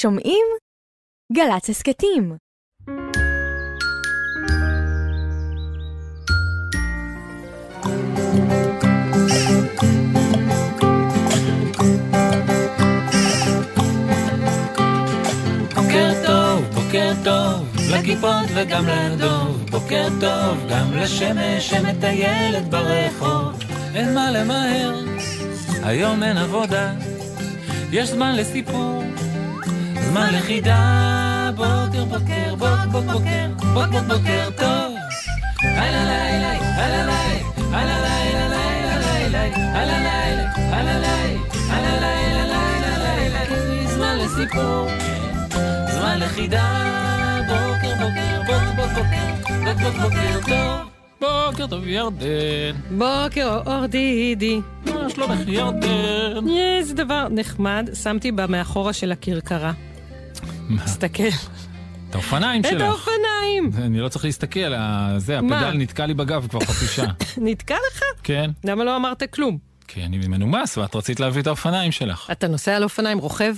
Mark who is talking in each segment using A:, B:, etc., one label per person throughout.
A: שומעים? גל"צ הסכתים.
B: בוקר טוב, בוקר טוב, לכיפות וגם לדוב. בוקר טוב, גם לשמש שמטיילת ברחוב. אין מה למהר, היום אין עבודה. יש זמן לסיפור, זמן לחידה. בוקר, בוקר, בוק, בוק, בוקר, בוק, בוק, בוקר טוב. הלא לילה, הלא לילה, הלא לילה, לילה, לילה, הלא לילה, הלא לילה, הלא לילה, לילה, לילה, זמן לסיפור. זמן לחידה, בוקר בוקר, בוקר בוקר, בוקר בוקר טוב. בוקר טוב ירדן,
C: בוקר אור דידי.
B: מה שלומך ירדן?
C: איזה דבר נחמד, שמתי בה מאחורה של הכרכרה.
B: מה,
C: תסתכל.
B: את האופניים
C: את
B: שלך.
C: האופניים.
B: אני לא צריך להסתכל, זה,
C: מה?
B: הפדל נתקע לי בגב כבר חצי שעה.
C: נתקע לך?
B: כן,
C: למה לא אמרת כלום?
B: כי אני מנומס ואת רצית להביא את האופניים שלך.
C: אתה נוסע על אופניים רוכב?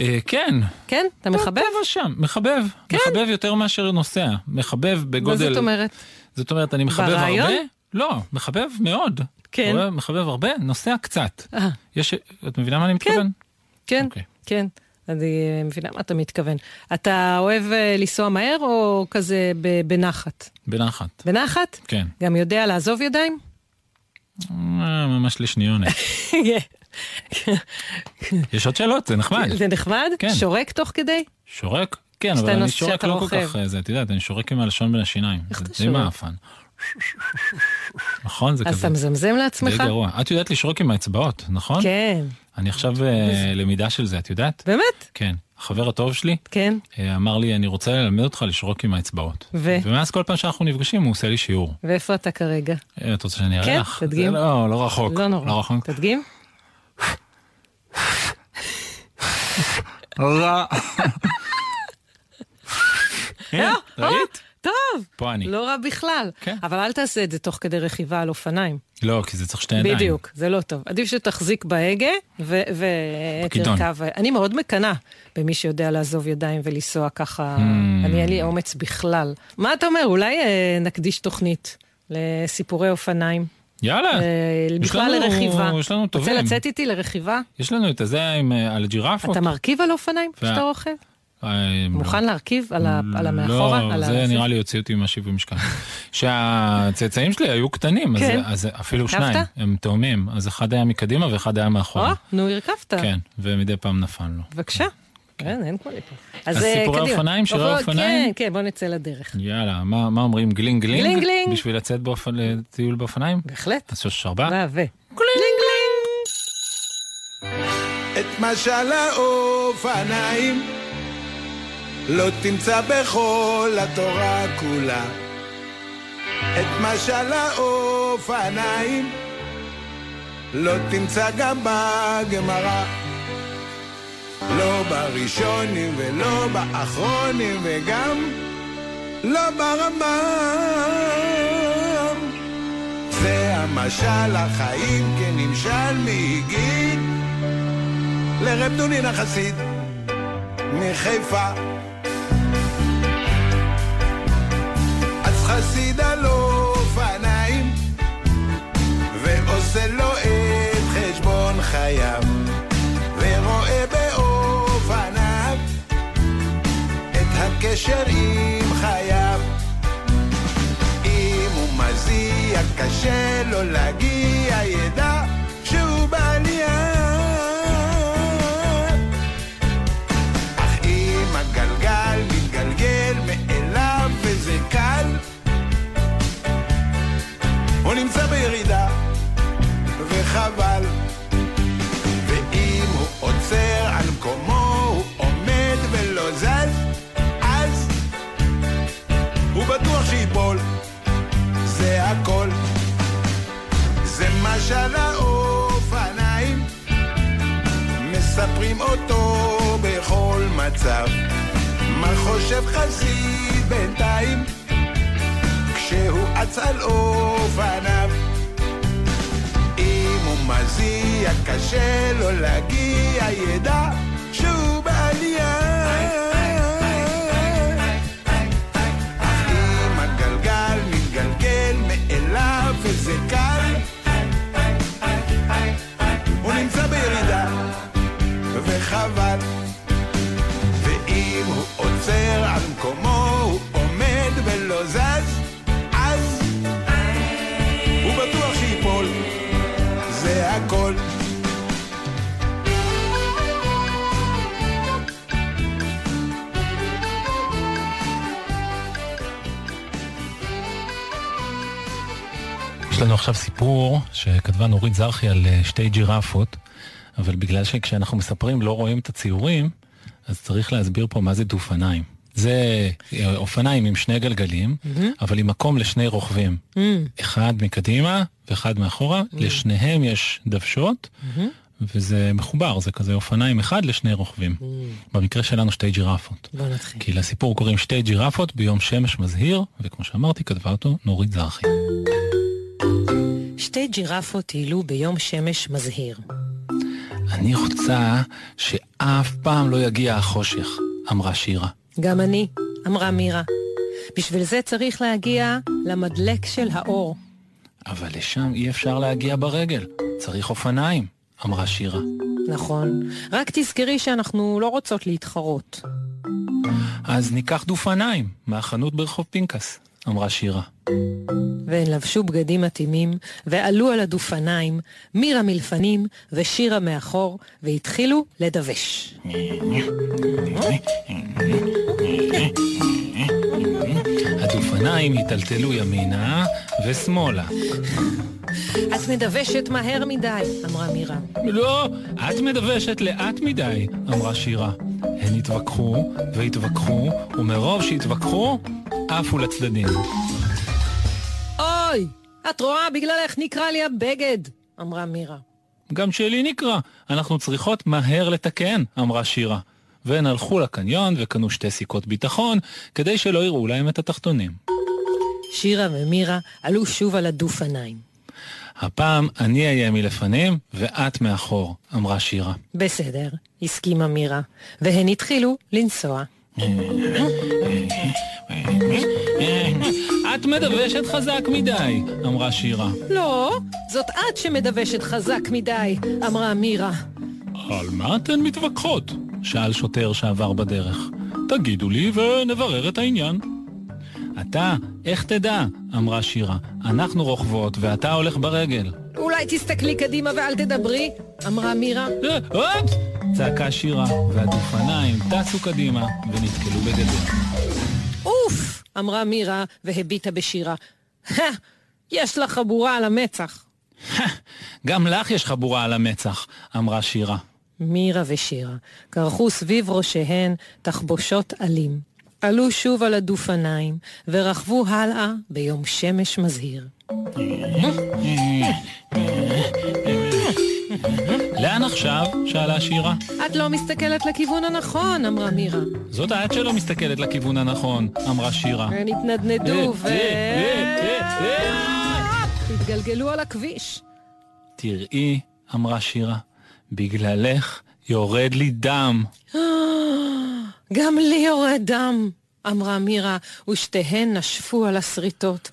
B: אה, כן.
C: כן? אתה מחבב?
B: פה ושם, מחבב.
C: כן?
B: מחבב יותר מאשר נוסע. מחבב
C: מה
B: בגודל...
C: זאת אומרת?
B: זאת אומרת, אני מחבב
C: ברעיון?
B: הרבה? לא, מחבב מאוד.
C: כן.
B: מחבב הרבה, נוסע קצת.
C: אה,
B: יש... את מבינה מה אני מתכוון?
C: כן,
B: אוקיי.
C: כן. אני מבינה מה אתה מתכוון. אתה אוהב אה, לנסוע מהר או כזה בנחת?
B: בנחת,
C: בנחת?
B: כן.
C: גם יודע לעזוב ידיים?
B: אה, ממש לשניונת. יש עוד שאלות, זה נחמד.
C: זה נחמד?
B: כן.
C: שורק תוך כדי?
B: שורק? כן, אבל אני שורק לא כל. כך, אה, זה, את יודעת, אני שורק עם הלשון בין השיניים.
C: איך
B: זה
C: אתה
B: די
C: שורק?
B: מעפן. נכון, זה
C: אז
B: כזה.
C: אתה מזמזם
B: די
C: לעצמך?
B: גרוע. את יודעת לשרוק עם האצבעות, נכון?
C: כן.
B: אני עכשיו אה, למידה של זה, את יודעת?
C: באמת?
B: כן. החבר הטוב שלי
C: כן.
B: אה, אמר לי, אני רוצה ללמד אותך לשרוק עם האצבעות.
C: ו?
B: ומאז כל פעם שאנחנו נפגשים הוא עושה לי שיעור.
C: ואיפה אתה כרגע?
B: אה, את רוצה שאני אראה
C: כן,
B: לך?
C: תדגים.
B: זה לא, לא רחוק.
C: לא נורא.
B: לא רחוק.
C: תדגים?
B: רע. הנה,
C: אה,
B: ראית?
C: טוב.
B: פה אני.
C: לא רע בכלל.
B: כן.
C: אבל אל תעשה את זה תוך כדי רכיבה על אופניים.
B: לא, כי זה צריך שתי ידיים.
C: בדיוק, זה לא טוב. עדיף שתחזיק בהגה. ותרכב. אני מאוד מקנאה במי שיודע לעזוב ידיים ולנסוע ככה.
B: Hmm.
C: אני, אין לי אומץ בכלל. מה אתה אומר? אולי אה, נקדיש תוכנית לסיפורי אופניים.
B: יאללה.
C: אה, בכלל
B: לנו-
C: לרכיבה.
B: יש לנו
C: רוצה
B: טובים.
C: לצאת איתי לרכיבה?
B: יש לנו את הזה עם, אה, על הג'ירפות.
C: אתה מרכיב על אופניים כשאתה רוכב?
B: אה,
C: מוכן להרכיב על ה- על המאחורה?
B: לא,
C: על
B: זה
C: ה-
B: נראה לי יוציא אותי מהשיווי משקל. שהצאצאים שלי היו קטנים, אז-
C: כן.
B: אז אפילו
C: הרכבת?
B: שניים, הם תאומים, אז אחד היה מקדימה ואחד היה
C: או,
B: מאחורה.
C: נו, הרכבת.
B: כן, ומדי פעם נפלנו.
C: בבקשה. כן, אין כמו לפה.
B: אז
C: אה,
B: סיפורי. אופניים, שירי אופניים?
C: כן, כן, בוא נצא לדרך.
B: יאללה, מה מה אומרים? גלינג גלינג?
C: גלינג גלינג.
B: בשביל לצאת לטיול באופניים?
C: בהחלט.
B: אז יש ארבע?
C: ו... ו...
B: גלינג
D: את משל האופניים לא תמצא בכל התורה כולה. את משל האופניים לא תמצא גם בגמרא. לא בראשונים ולא באחרונים וגם לא ברמב"ם. זה המשל החיים כנמשל מהגיד לרב דונין החסיד מחיפה. חסיד על אופניים ועושה לו את חשבון חייו ורואה באופניו את הקשר עם חייו. אם הוא מזיע קשה לו להגיע ידע וחבל ואם הוא עוצר על מקומו הוא עומד ולא זז אז הוא בטוח שיפול זה הכל. זה משל האופניים מספרים אותו בכל מצב. מה חושב חסיד בינתיים? כשהוא אץ על אופניו מזיע, קשה לו להגיע, ידע שהוא בעלייה. אז אם הגלגל מתגלגל מאליו וזה קל, הוא נמצא בירידה, וחבל. ואם הוא עוצר על
B: מקומו לנו עכשיו סיפור שכתבה נורית זרחי על אה, שתי ג'ירפות, אבל בגלל שכשאנחנו מספרים לא רואים את הציורים, אז צריך להסביר פה מה זה דופניים. זה אה, אופניים עם שני גלגלים, אבל עם מקום לשני רוכבים. אחד מקדימה ואחד מאחורה, לשניהם יש דוושות, וזה מחובר, זה כזה אופניים אחד לשני רוכבים. במקרה שלנו שתי ג'ירפות.
C: בוא נתחיל.
B: כי לסיפור קוראים שתי ג'ירפות ביום שמש מזהיר, וכמו שאמרתי, כתבה אותו נורית זרחי.
C: שתי ג'ירפות טיילו ביום שמש מזהיר.
B: אני רוצה שאף פעם לא יגיע החושך, אמרה שירה.
C: גם אני, אמרה מירה. בשביל זה צריך להגיע למדלק של האור.
B: אבל לשם אי אפשר להגיע ברגל, צריך אופניים, אמרה שירה.
C: נכון. רק תזכרי שאנחנו לא רוצות להתחרות.
B: אז ניקח דופניים מהחנות ברחוב פנקס, אמרה שירה.
C: והן לבשו בגדים מתאימים, ועלו על הדופניים, מירה מלפנים ושירה מאחור, והתחילו לדווש.
B: הדופניים היטלטלו ימינה ושמאלה.
C: את מדוושת מהר מדי, אמרה מירה.
B: לא, את מדוושת לאט מדי, אמרה שירה. הן התווכחו והתווכחו, ומרוב שהתווכחו, עפו לצדדים.
C: אוי, את רואה בגללך נקרע לי הבגד, אמרה מירה.
B: גם שלי נקרע, אנחנו צריכות מהר לתקן, אמרה שירה. והן הלכו לקניון וקנו שתי סיכות ביטחון, כדי שלא יראו להם את התחתונים.
C: שירה ומירה עלו שוב על הדופניים.
B: הפעם אני אהיה מלפנים ואת מאחור, אמרה שירה.
C: בסדר, הסכימה מירה, והן התחילו לנסוע.
B: את מדוושת חזק מדי, אמרה שירה.
C: לא, זאת את שמדוושת חזק מדי, אמרה מירה.
B: על מה אתן מתווכחות? שאל שוטר שעבר בדרך. תגידו לי ונברר את העניין. אתה, איך תדע? אמרה שירה. אנחנו רוכבות ואתה הולך ברגל.
C: אולי תסתכלי קדימה ואל תדברי, אמרה מירה.
B: אה, הופ! צעקה שירה, והדופניים טסו קדימה ונתקלו בגדר.
C: אוף! אמרה מירה והביטה בשירה. "הא, יש לה חבורה על המצח.
B: גם לך יש חבורה על המצח, אמרה שירה.
C: מירה ושירה כרכו סביב ראשיהן תחבושות עלים. עלו שוב על הדופניים ורכבו הלאה ביום שמש מזהיר.
B: לאן עכשיו? שאלה שירה.
C: את לא מסתכלת לכיוון הנכון, אמרה מירה.
B: זאת את שלא מסתכלת לכיוון הנכון, אמרה שירה.
C: הן התנדנדו ו...
B: אה, אה, אה, אה.
C: התגלגלו על הכביש.
B: תראי, אמרה שירה, בגללך יורד לי דם.
C: גם לי יורד דם, אמרה מירה, ושתיהן נשפו על השריטות.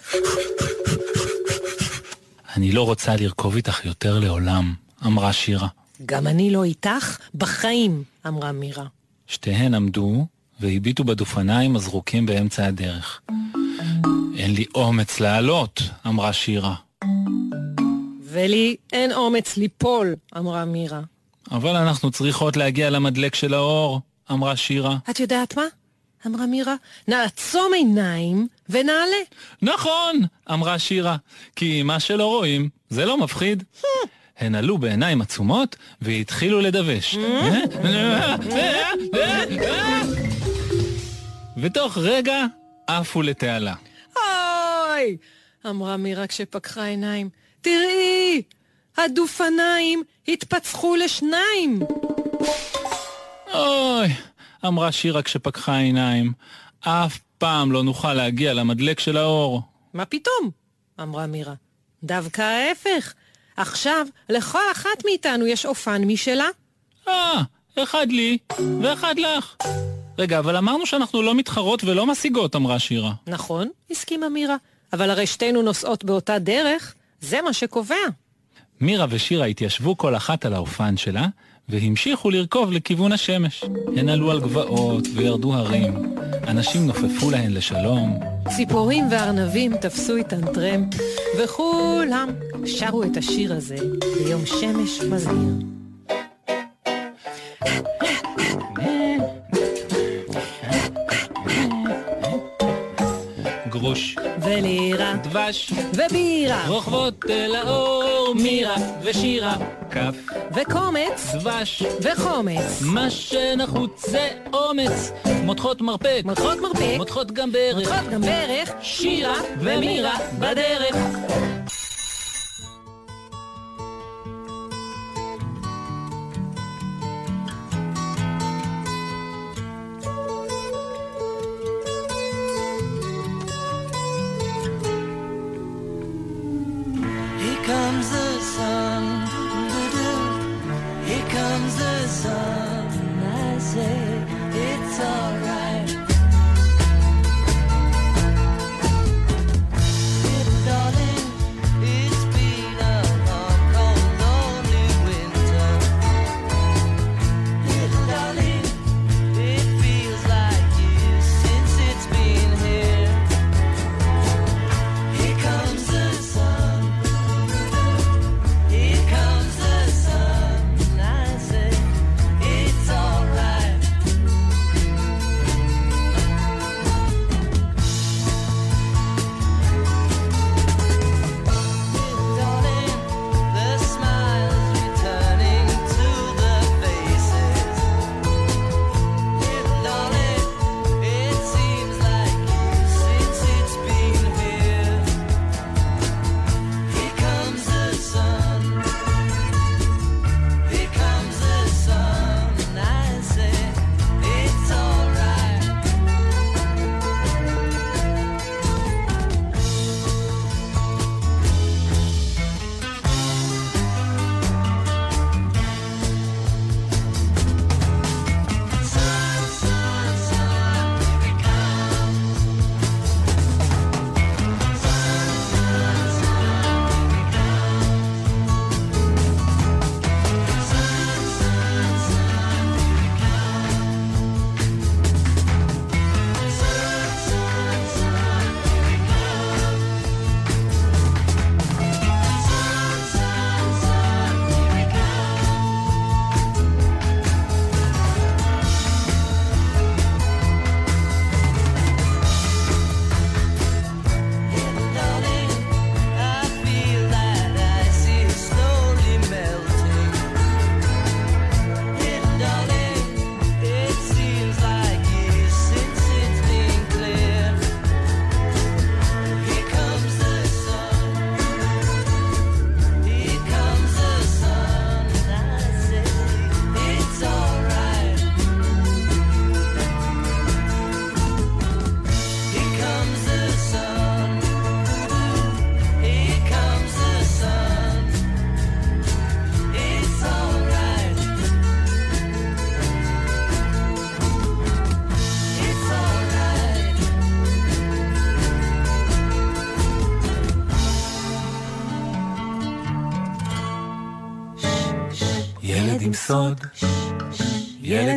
B: אני לא רוצה לרכוב איתך יותר לעולם, אמרה שירה.
C: גם אני לא איתך בחיים, אמרה מירה.
B: שתיהן עמדו והביטו בדופניים הזרוקים באמצע הדרך. אין לי אומץ לעלות, אמרה שירה.
C: ולי אין אומץ ליפול, אמרה מירה.
B: אבל אנחנו צריכות להגיע למדלק של האור, אמרה שירה.
C: את יודעת מה? אמרה מירה. נעצום עיניים ונעלה.
B: נכון, אמרה שירה, כי מה שלא רואים, זה לא מפחיד. הן עלו בעיניים עצומות והתחילו לדווש. ותוך רגע עפו לתעלה.
C: אוי! אמרה מירה כשפקחה עיניים. תראי! הדופניים התפצחו לשניים!
B: אוי, אמרה שירה כשפקחה עיניים, אף פעם לא נוכל להגיע למדלק של האור.
C: מה פתאום? אמרה מירה. דווקא ההפך. עכשיו לכל אחת מאיתנו יש אופן משלה.
B: אה, אחד לי ואחד לך. רגע, אבל אמרנו שאנחנו לא מתחרות ולא משיגות, אמרה שירה.
C: נכון, הסכימה מירה. אבל הרי שתינו נוסעות באותה דרך, זה מה שקובע.
B: מירה ושירה התיישבו כל אחת על האופן שלה,
E: והמשיכו לרכוב לכיוון השמש. הן עלו על גבעות וירדו הרים. אנשים נופפו להן לשלום.
C: ציפורים וארנבים תפסו איתן טרמפ, וכולם שרו את השיר הזה ביום שמש מזהיר.
E: גרוש,
C: ולירה,
E: דבש,
C: ובירה,
E: רוכבות אל האור, מירה ושירה, כף,
C: וקומץ,
E: דבש,
C: וחומץ.
E: מה שנחוץ זה אומץ, מותחות מרפק,
C: מותחות מרפק,
E: מותחות גם ברך,
C: מותחות גם ברך,
E: שירה ומירה בדרך.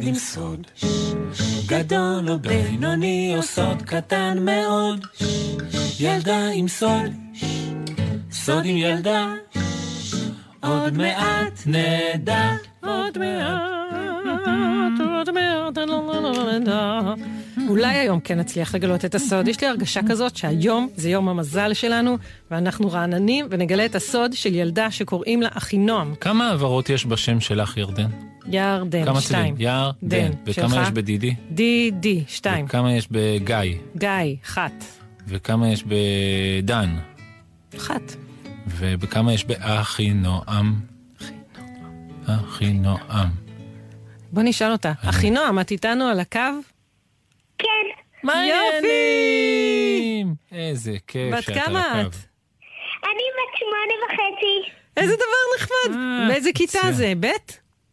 E: ילד עם סוד, גדול או בינוני או סוד קטן מאוד, ילדה עם סוד, סוד עם ילדה, עוד מעט נדע.
C: עוד מעט, עוד מעט, לא, לא, לא, נדע. אולי היום כן נצליח לגלות את הסוד. יש לי הרגשה כזאת שהיום זה יום המזל שלנו, ואנחנו רעננים ונגלה את הסוד של ילדה שקוראים לה אחינועם.
E: כמה העברות יש בשם שלך, ירדן?
C: ירדן,
E: כמה
C: שתיים.
E: צבעים? ירדן.
C: דן,
E: וכמה
C: שלך?
E: יש בדידי?
C: די, די, שתיים.
E: וכמה יש בגיא?
C: גיא, אחת.
E: וכמה יש בדן?
C: אחת.
E: וכמה יש באחינועם? אחינועם.
C: בוא נשאל אותה. אחינועם, את איתנו על הקו?
F: כן,
E: מה
C: יופי!
E: העניינים? איזה כיף
C: בת
E: שאת על
C: כמה
E: הקו.
C: את?
F: אני בת שמונה וחצי.
C: איזה דבר נחמד.
E: אה,
C: באיזה כיתה. זה? ב'?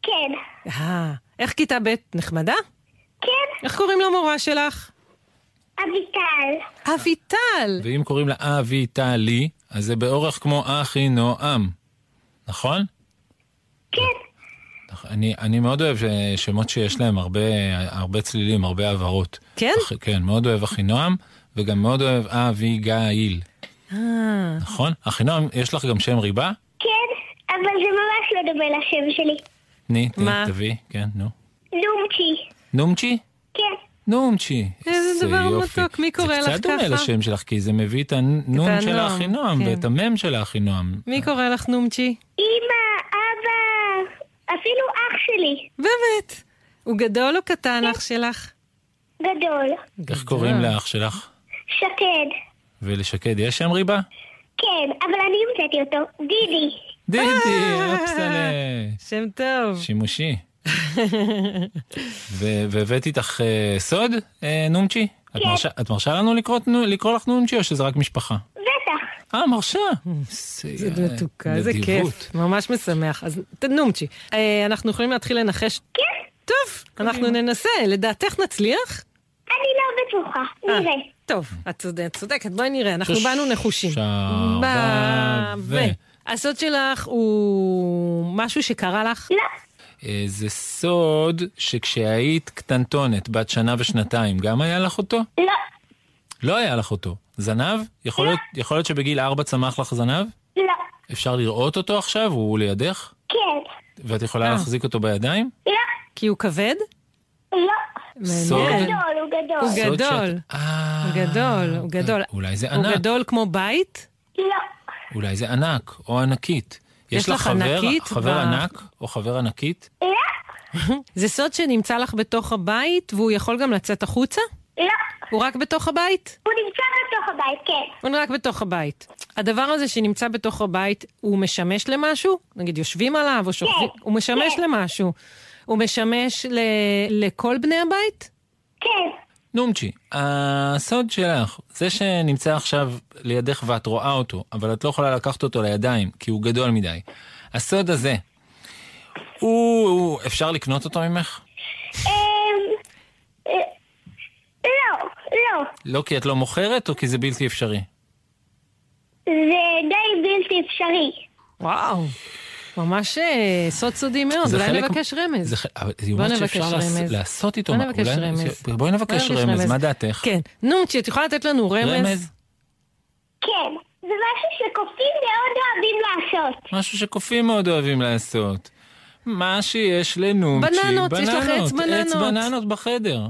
F: כן,
C: אה, איך כיתה ב' נחמדה?
F: כן,
C: איך קוראים למורה שלך?
F: אביטל.
C: אביטל.
E: ואם קוראים לה אביטלי, אז זה באורך כמו אחינועם, נכון?
F: כן,
B: אני, אני מאוד אוהב שמות שיש להם הרבה, הרבה צלילים, הרבה הבהרות.
C: כן?
B: אח- כן, מאוד אוהב אחינועם, וגם מאוד אוהב אביגיל.
C: אה,
B: נכון? אחינועם, יש לך גם שם ריבה?
F: כן, אבל זה ממש לא דומה לשם שלי.
B: תני, תני? תביאי, כן, נו.
F: נומצ'י.
B: נומצ'י?
F: כן.
B: נומצ'י.
C: איזה דבר
B: יופי.
C: מתוק, מי קורא לך
B: זה קצת דומה
C: ככה?
B: לשם שלך, כי זה מביא את הנון
C: את
B: של האחינועם
C: כן.
B: ואת המם של האחינועם.
C: מי קורא לך נומצ'י?
F: אמא, אבא, אפילו אח שלי.
C: באמת. הוא גדול או קטן, אח שלך?
F: גדול.
B: איך קוראים לאח שלך?
F: שקד.
B: ולשקד יש שם ריבה?
F: כן, אבל אני המצאתי אותו. דידי.
B: דידי, אופסלה.
C: שם טוב.
B: שימושי. והבאתי איתך אה, סוד, אה, נומצ'י? את
F: כן.
B: מרשה- את מרשה לנו לקרוא, לך נומצ'י או שזה רק משפחה?
F: בטח.
B: אה, מרשה.
C: זה מתוקה,
B: נדיבות.
C: כיף. ממש משמח. אז נומצ'י. אה, אנחנו יכולים להתחיל לנחש?
F: כן?
C: טוב, אנחנו ננסה. לדעתך נצליח?
F: אני לא בטוחה.
C: אה,
F: נראה.
C: טוב, את צודקת, בואי נראה, אנחנו באנו נחושים.
B: ו-
C: ו... הסוד שלך הוא משהו שקרה לך?
F: לא.
B: אה, זה סוד שכשהיית קטנטונת, בת שנה ושנתיים, גם היה לך אותו?
F: לא.
B: לא היה לך אותו. זנב? יכול להיות, יכול להיות שבגיל ארבע צמח לך זנב?
F: לא.
B: אפשר לראות אותו עכשיו? הוא לידך?
F: כן.
B: ואת יכולה
C: אה.
B: להחזיק אותו בידיים?
F: לא.
C: כי הוא כבד?
F: לא.
B: סוד?
C: מעניין.
F: גדול, הוא גדול.
C: הוא
B: סוד
C: גדול.
B: שאת- אה,
C: הוא גדול, הוא גדול.
B: אולי זה
C: הוא
B: ענק.
C: גדול כמו בית?
F: לא.
B: אולי זה ענק או ענקית.
C: יש
B: יש לך חבר,
C: ענקית
B: חבר
C: ב-
B: ענק או חבר ענקית?
F: לא.
C: זה סוד שנמצא לך בתוך הבית והוא יכול גם לצאת החוצה?
F: לא.
C: הוא רק בתוך הבית?
F: הוא נמצא בתוך הבית, כן.
C: הוא רק בתוך הבית. הדבר הזה שנמצא בתוך הבית, הוא משמש למשהו? נגיד יושבים עליו או שוכבים? הוא משמש
F: כן.
C: למשהו. הוא משמש ל... לכל בני הבית?
F: כן.
B: נומצ'י, הסוד שלך, זה שנמצא עכשיו לידך ואת רואה אותו, אבל את לא יכולה לקחת אותו לידיים, כי הוא גדול מדי. הסוד הזה, הוא, הוא אפשר לקנות אותו ממך?
F: אמ... אה, לא. לא.
B: לא כי את לא מוכרת, או כי זה בלתי אפשרי?
F: זה די בלתי אפשרי.
C: וואו. ממש אה, סוד סודי מאוד,
B: זה
C: אולי
B: חלק-
C: נבקש רמז.
B: זה, זה
C: בוא נבקש
B: שאפשר לעש-
C: רמז.
B: לעשות איתו
C: בוא
B: מה-
C: נבקש
B: אולי-
C: רמז.
B: בואי נבקש רמז, מה דעתך?
C: כן. נומצ'י, את יכולה לתת לנו רמז?
B: רמז?
F: כן. זה משהו שקופים מאוד אוהבים לעשות.
B: משהו שקופים מאוד אוהבים לעשות. מה שיש לנומצ'י,
C: בננות, יש לך עץ
B: עץ
C: בננות.
B: בננות בחדר.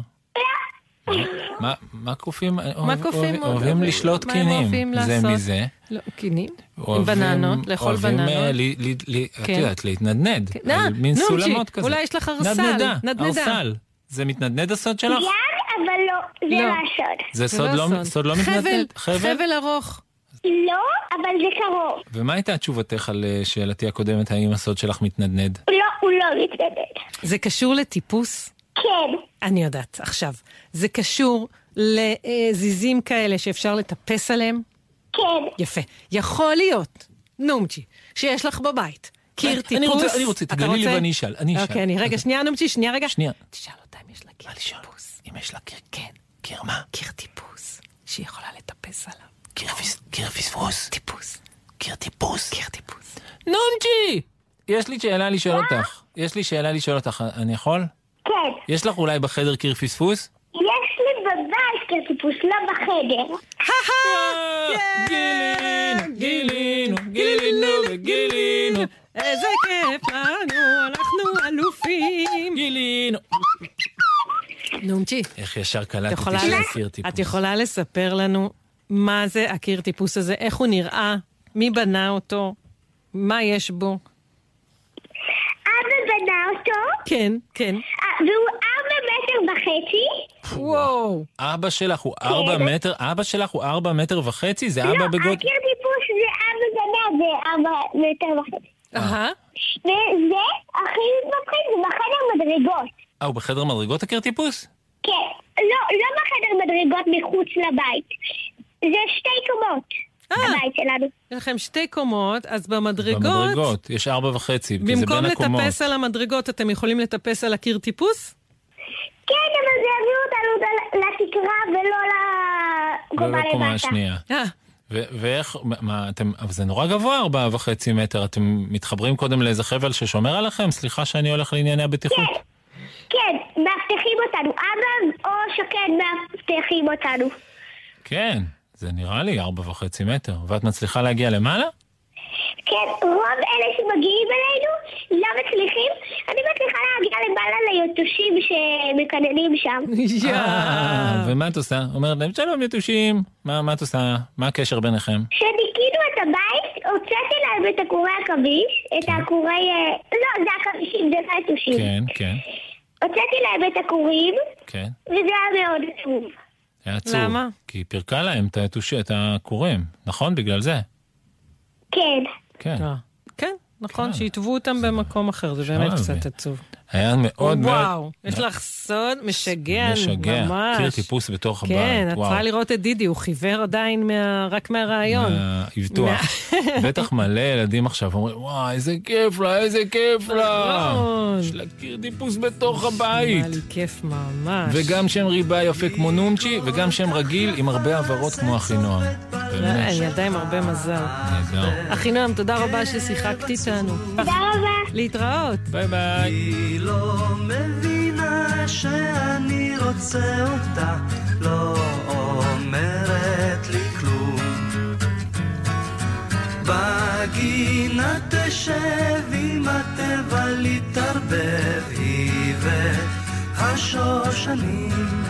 B: מה- מה קופים
C: מה
B: אוהב-
C: קופים
B: אוהבים- לשלוט
C: מה הם
B: קינים? זה? מזה.
C: לא, קינים? עם
B: אוהבים-
C: בננות, לאכול
B: אוהבים, אה,
C: בננות.
B: ל- ל- ל- את
C: כן.
B: יודעת, להתנדנד.
C: כן.
B: על
C: אה,
B: מין
C: נומצ'י,
B: סולמות כזה.
C: אולי יש לך ארסל,
B: נדנדה,
C: נדנדה.
B: ארסל. זה מתנדנד הסוד שלך?
F: יד, אבל לא. זה
C: לא.
F: לא הסוד.
B: זה
C: זה
B: סוד
C: לא
B: לא- סוד לא מתנדנד?
C: חבל, חבל ארוך.
F: לא, אבל זה קרוב.
B: ומה הייתה תשובתך על אה, שאלתי הקודמת, האם הסוד שלך מתנדנד?
F: לא, הוא לא מתנדד.
C: זה קשור לטיפוס?
F: כן.
C: אני יודעת, עכשיו. זה קשור לזיזים כאלה שאפשר לטפס עליהם?
F: כן.
C: יפה. יכול להיות, נומצ'י, שיש לך בבית קיר
B: אני-
C: טיפוס.
B: אני רוצה- אני רוצה, תגלי לי
C: רוצה?
B: ואני אשאל, אני אשאל.
C: אוקיי, אני, רגע, שנייה, נומצ'י, שנייה, רגע.
B: שנייה.
C: תשאל אותה אם יש לה קיר טיפוס.
B: אם יש לה קיר,
C: כן,
B: קיר מה?
C: קיר טיפוס, שהיא יכולה לטפס עליו.
B: קיר פס- קיר פספוס.
C: טיפוס,
B: קיר טיפוס.
C: קיר טיפוס.
B: נונג'י! יש לי שאלה לשאול אותך. יש לי שאלה לשאול אותך, אני יכול?
F: כן.
B: יש לך אולי בחדר קיר פספוס?
F: כטיפוס, לא בחדר.
B: גילינו, גילינו, גילינו וגילינו,
C: איזה כיף לנו, אנחנו אלופים.
B: גילינו.
C: נומצ'י,
B: איך ישר קלטתי
C: יכולה,
B: שזה
C: לס-
B: קיר טיפוס.
C: את יכולה לספר לנו מה זה הקיר טיפוס הזה, איך הוא נראה, מי בנה אותו, מה יש בו?
F: אבא בנה אותו,
C: כן, כן.
F: אה, והוא ארבע מטר וחצי.
C: וואו.
B: אבא שלך הוא ארבע
F: כן.
B: מטר, אבא שלך הוא ארבע מטר וחצי? זה
F: לא,
B: אבא
F: הקיר
B: בגודל...
F: טיפוס זה אבא בנה זה ארבע מטר וחצי.
C: אהה.
F: וזה הכי מפחיד, זה בחדר מדרגות.
B: אה, הוא בחדר מדרגות הקיר טיפוס?
F: כן. לא, לא בחדר מדרגות מחוץ לבית. זה שתי קומות.
C: אה.
F: הבית שלנו.
C: יש לכם שתי קומות, אז במדרגות,
B: במדרגות, יש ארבע וחצי, כי זה
C: במקום
B: בין הקומות.
C: לטפס על המדרגות, אתם יכולים לטפס על הקיר טיפוס?
F: כן, אבל זה יביא אותנו ל- לתקרה ולא
B: לא
F: לקומה למטה.
B: השנייה.
C: אה,
B: ואיך, מה- אתם, אבל זה נורא גבוה, ארבעה וחצי מטר. אתם מתחברים קודם לאיזה חבל ששומר עליכם? סליחה שאני הולך לענייני הבטיחות.
F: כן, מאבטחים אותנו. אבא או שקד מאבטחים אותנו.
B: כן, זה נראה לי ארבע וחצי מטר. ואת מצליחה להגיע למעלה?
F: כן, רוב אלה שמגיעים אלינו לא מצליחים. אני מצליחה להגיע למעלה ליתושים שמקננים שם.
B: אה, ומה את עושה? אומרת להם, שלום יתושים. מה מה את עושה? מה הקשר ביניכם?
F: כשניקינו את הבית, הוצאתי להם את עקורי עכביש, את העקורי... אה, לא, זה עכבישים, זה לא יתושים.
B: כן, כן,
F: הוצאתי להם את הכורים,
B: כן.
F: וזה היה מאוד עצוב.
B: היה עצוב.
C: למה?
B: כי היא פירקה להם את הכורים, נכון? בגלל זה.
F: כן.
B: כן.
C: אה, כן, נכון,
B: כן.
C: שיתבו אותם במקום אחר, זה באמת קצת. עצוב.
B: היה מאוד מאוד...
C: וואו, יש לך סוד משגע,
B: משגע.
C: ממש.
B: קיר טיפוס בתוך הבית,
C: כן, את
B: וואו.
C: צריכה לראות את דידי, הוא חיוור עדיין מה- רק מהרעיון.
B: מהאבטוח. בטח מלא ילדים עכשיו אומרים, וואי, איזה כיף לה, איזה כיף לה.
C: מאוד.
B: יש לה קיר טיפוס בתוך הבית.
C: היה לי כיף ממש.
B: וגם שם ריבה יפה כמו נומצ'י, וגם שם רגיל עם הרבה עברות כמו אחינועם.
C: אה, ילדה עם הרבה מזל.
B: נהדר.
C: אחינועם, תודה רבה ששיחקת איתנו.
F: תודה רבה.
C: להתראות.
B: ביי ביי.
G: לא מבינה שאני רוצה אותה, לא אומרת לי כלום. בגינה תשב עם הטבע להתערבב, היא והשושנים.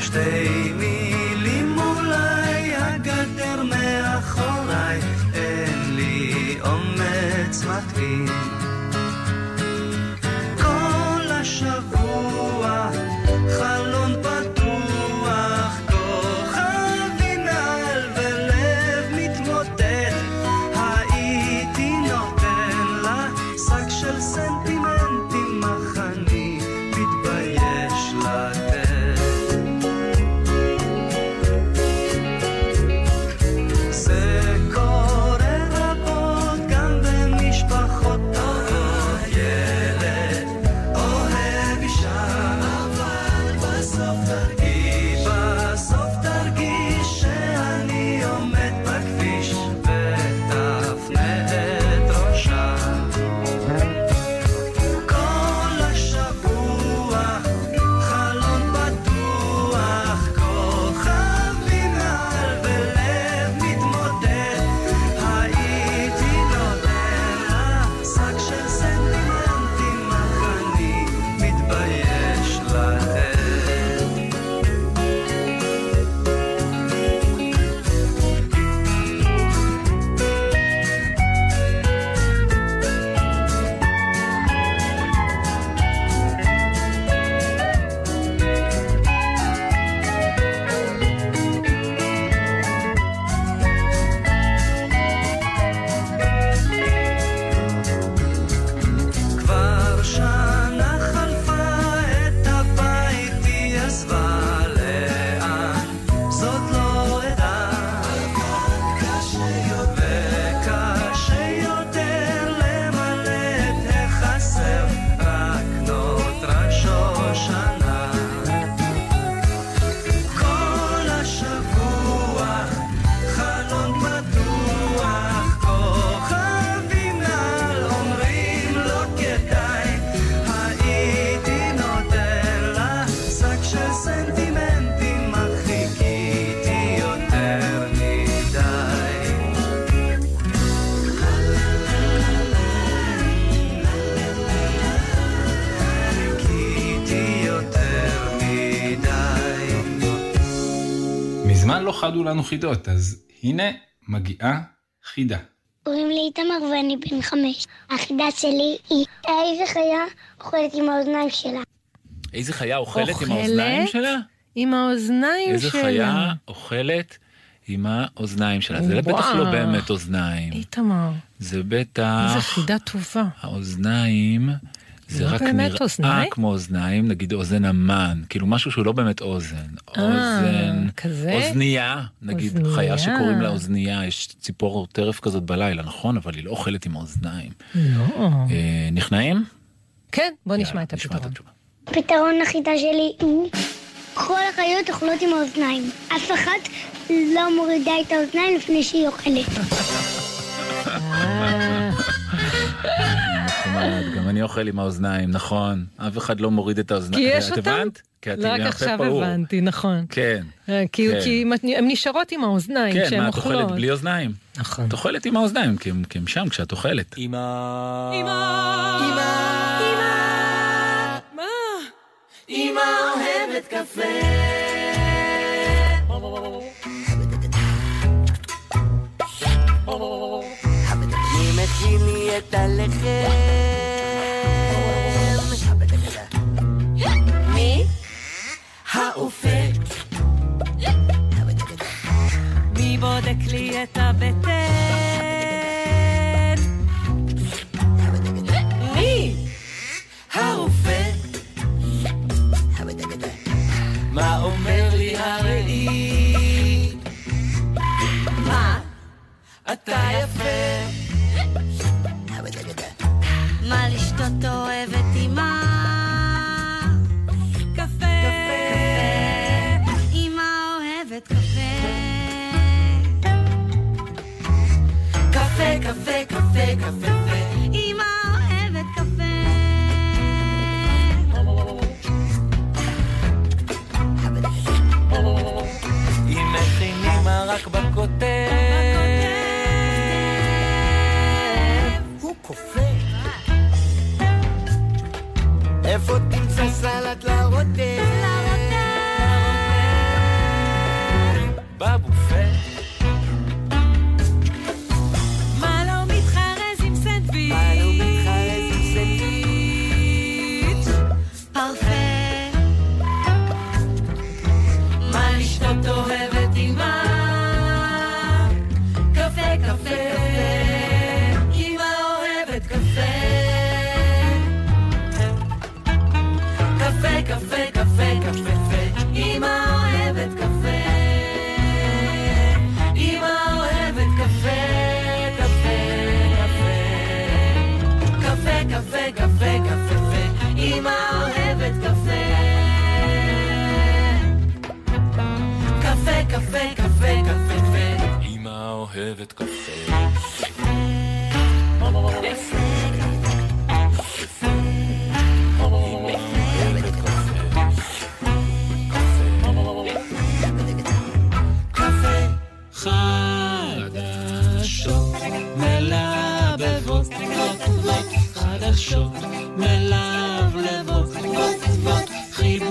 G: שתי מילים אולי, הגדר מאחוריי, אין לי אומץ מתאים. כל
H: חדו לנו חידות, אז הנה מגיעה חידה.
F: קוראים לי איתמר ואני בן חמש. החידה שלי היא איזה חיה אוכלת עם האוזניים שלה.
B: איזה חיה אוכלת עם
C: אוכלת?
B: האוזניים שלה?
C: עם האוזניים
B: איזה
C: שלה.
B: חיה אוכלת עם האוזניים שלה? זה בטח לא. באמת אוזניים.
C: איתמר,
B: זה
C: איזה
B: בטח...
C: חידה טובה.
B: האוזניים, זה
C: לא
B: רק
C: באמת
B: נראה
C: אוזניים?
B: כמו אוזניים, נגיד אוזן המן, כאילו משהו שהוא לא באמת אוזן.
C: אה,
B: אוזן,
C: כזה?
B: אוזנייה, נגיד
C: אוזנייה.
B: חיה שקוראים לה אוזנייה, יש ציפור טרף כזאת בלילה, נכון? אבל היא לא אוכלת עם האוזניים.
C: לא.
B: אה, נכנעים?
C: כן, בוא נשמע
B: יאללה,
C: את הפתרון.
B: התשובה.
F: הפתרון לחידה שלי הוא כל החיות אוכלות עם האוזניים. אף אחת לא מורידה את האוזניים לפני שהיא אוכלת.
B: אני אוכל עם האוזניים, נכון. אף אחד לא מוריד את האוזניים.
C: כי יש
B: את
C: אותם?
B: הבנת? כי את עם
C: רק עכשיו
B: פעור.
C: הבנתי, נכון.
B: כן.
C: אה, כי
B: כן.
C: כי הן נשארות עם האוזניים
B: כן,
C: כשהן
B: מה, את
C: אוכלות.
B: אוכלת בלי אוזניים?
C: נכון.
B: את אוכלת עם האוזניים, כי הם שם כשאת אוכלת.
I: אמא.
C: מה?
I: אמא אוהבת קפה. מי מכין לי את הלחם?
C: בודק לי את הבטן?
I: מי? הרופא. מה אומר לי הראי? מה? אתה יפה.
E: מה לשתות אוהבת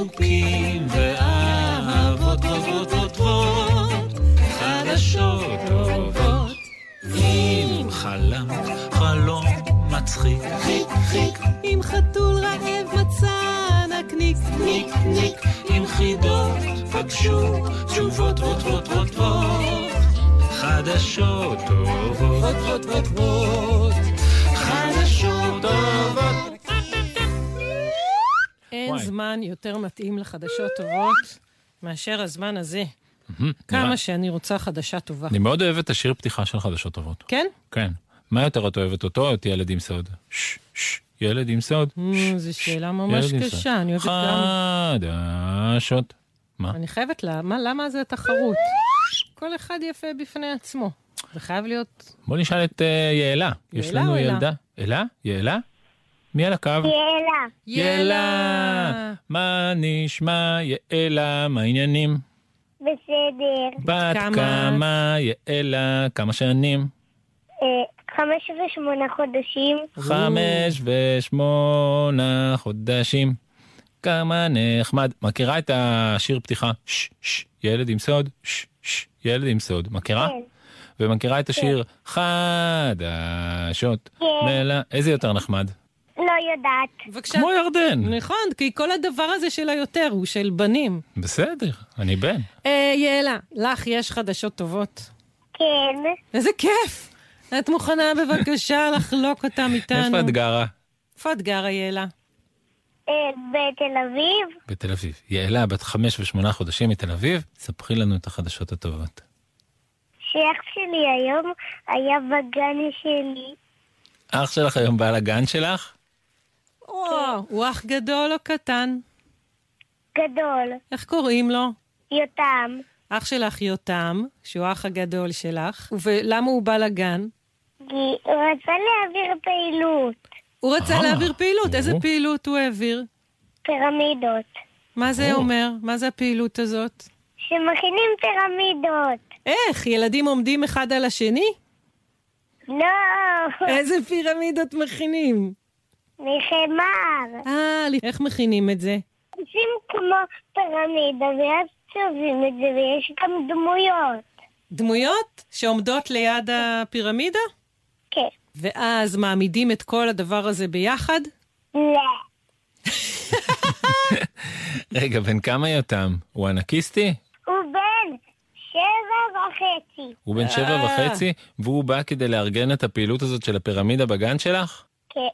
I: חיבוקים ואהבות טובות טובות, חדשות טובות. אם חלמת חלום מצחיק, חיק חיק,
C: אם חתול רעב מצא נקניק.
I: ניק ניק, עם חידות פגשו תשובות חדשות טובות
C: זמן יותר מתאים לחדשות טובות מאשר הזמן הזה. כמה שאני רוצה חדשה טובה.
B: אני מאוד אוהב את השיר פתיחה של חדשות טובות.
C: כן?
B: כן. מה יותר את אוהבת אותו או את ילד עם סוד? שש, שש, ילד עם סוד.
C: נו, זו שאלה ממש. קשה, אני אוהבת גם...
B: חדשות. מה?
C: אני חייבת לה... מה, למה זה תחרות? כל אחד יפה בפני עצמו. זה חייב להיות...
B: בוא נשאל את אה, יעלה. יש
C: יעלה
B: לנו
C: או אלה?
B: ילדה. אלה? יעלה? מי על הקו?
F: יאללה.
B: יעלה! מה נשמע יעלה? מה העניינים?
F: בסדר.
B: בת
C: כמה?
B: כמה יעלה? כמה שנים?
F: אה, חמש ושמונה חודשים.
B: חמש ושמונה חודשים. כמה נחמד. מכירה את השיר פתיחה? שש, שש, ילד עם סוד? שש, שש, ילד עם סוד. מכירה?
F: כן.
B: ומכירה את השיר חדשות?
F: כן.
B: מלא... איזה יותר נחמד?
F: לא יודעת.
C: בבקשה.
B: כמו ירדן.
C: נכון, כי כל הדבר הזה של היותר הוא של בנים.
B: בסדר, אני בן.
C: אה, יעלה, לך יש חדשות טובות.
F: כן.
C: איזה כיף! את מוכנה בבקשה לחלוק אותם איתנו?
B: איפה את גרה?
C: איפה את גרה, יעלה?
F: אה, בתל אביב.
B: בתל אביב. יעלה, בת חמש ושמונה חודשים מתל אביב, ספרי לנו את החדשות הטובות.
F: שאח שלי היום היה בגן שלי.
B: אח שלך היום בא לגן שלך?
C: וואו, הוא אח גדול או קטן?
F: גדול,
C: איך קוראים לו?
F: יותם,
C: אח שלך יותם, שהוא האח הגדול שלך, ולמה הוא בא לגן?
F: כי הוא רצה להעביר פעילות,
C: הוא רצה
B: אה,
C: להעביר פעילות, איזה. פעילות הוא העביר?
F: פירמידות,
C: מה זה
B: או.
C: אומר? מה זה הפעילות הזאת?
F: שמכינים פירמידות.
C: איך, ילדים עומדים אחד על השני?
F: לא,
C: איזה פירמידות מכינים?
F: מחמר.
C: אה, איך מכינים את זה?
F: עושים כמו פירמידה, ואז צובעים את זה, ויש גם דמויות.
C: דמויות שעומדות ליד הפירמידה?
F: כן.
C: ואז מעמידים את כל הדבר הזה ביחד?
F: לא.
B: רגע, בן כמה יותם? הוא אנקיסטי?
F: הוא בן שבע וחצי.
B: הוא בן שבע
C: אה.
B: וחצי, והוא בא כדי לארגן את הפעילות הזאת של הפירמידה בגן שלך?
F: כן.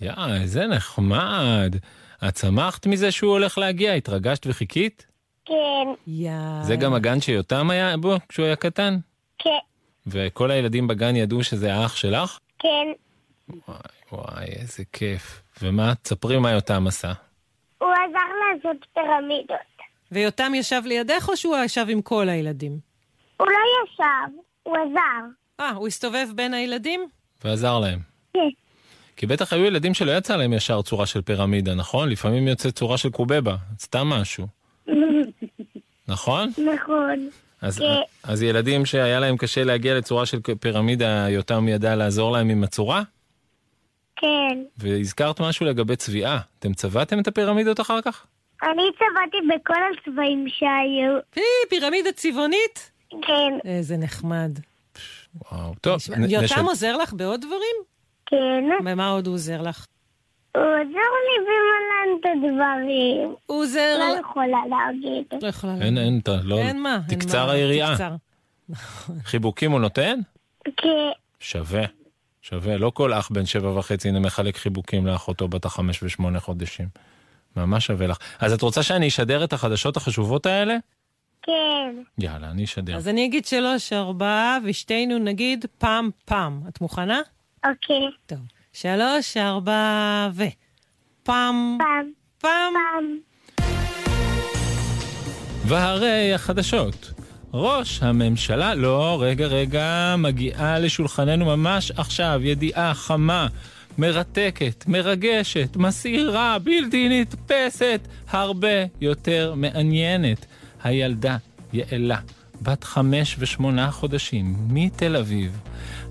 B: יא, איזה נחמד. את שמחת מזה שהוא הולך להגיע? התרגשת וחיכית?
F: כן.
C: יא.
B: זה גם הגן שיותם היה בו כשהוא היה קטן?
F: כן.
B: וכל הילדים בגן ידעו שזה האח שלך?
F: כן.
B: וואי, וואי, איזה כיף. ומה? תספרי מה יותם עשה.
F: הוא עזר לעשות פירמידות.
C: ויותם ישב לידך או שהוא ישב עם כל הילדים?
F: הוא לא ישב, הוא עזר.
C: אה, הוא הסתובב בין הילדים?
B: ועזר להם.
F: כן.
B: כי בטח היו ילדים שלא יצא להם ישר צורה של פירמידה, נכון? לפעמים יוצא צורה של קובבה, סתם משהו. נכון?
F: נכון.
B: אז,
F: כן.
B: אז ילדים שהיה להם קשה להגיע לצורה של פירמידה, יותם ידע לעזור להם עם הצורה?
F: כן.
B: והזכרת משהו לגבי צביעה. אתם צבעתם את הפירמידות אחר כך?
F: אני צבעתי בכל הצבעים שהיו.
C: פי, פירמידה צבעונית?
F: כן.
C: איזה נחמד.
B: וואו, טוב.
C: יותם
B: נשב-
C: עוזר לך בעוד דברים?
F: כן.
C: במה עוד הוא עוזר לך?
F: הוא עוזר לי במלנת הדברים.
C: הוא עוזר...
F: לא יכולה להגיד.
C: לא יכולה
B: אין, אין, אתה לא...
C: אין מה. אין
B: תקצר היריעה. חיבוקים הוא נותן?
F: כן.
B: שווה. שווה. לא כל אח בן שבע וחצי הנה מחלק חיבוקים לאחותו בת החמש ושמונה חודשים. ממש שווה לך. אז את רוצה שאני אשדר את החדשות החשובות האלה?
F: כן.
B: יאללה, אני אשדר.
C: אז אני אגיד שלוש, ארבעה, ושתינו נגיד פעם פעם. את מוכנה?
F: אוקיי.
C: טוב. שלוש, ארבע, ו... פעם,
F: פעם.
C: פעם.
F: פעם.
B: והרי החדשות. ראש הממשלה, לא, רגע, רגע, מגיעה לשולחננו ממש עכשיו ידיעה חמה, מרתקת, מרגשת, מסעירה, בלתי נתפסת, הרבה יותר מעניינת. הילדה, יעלה, בת חמש ושמונה חודשים, מתל אביב,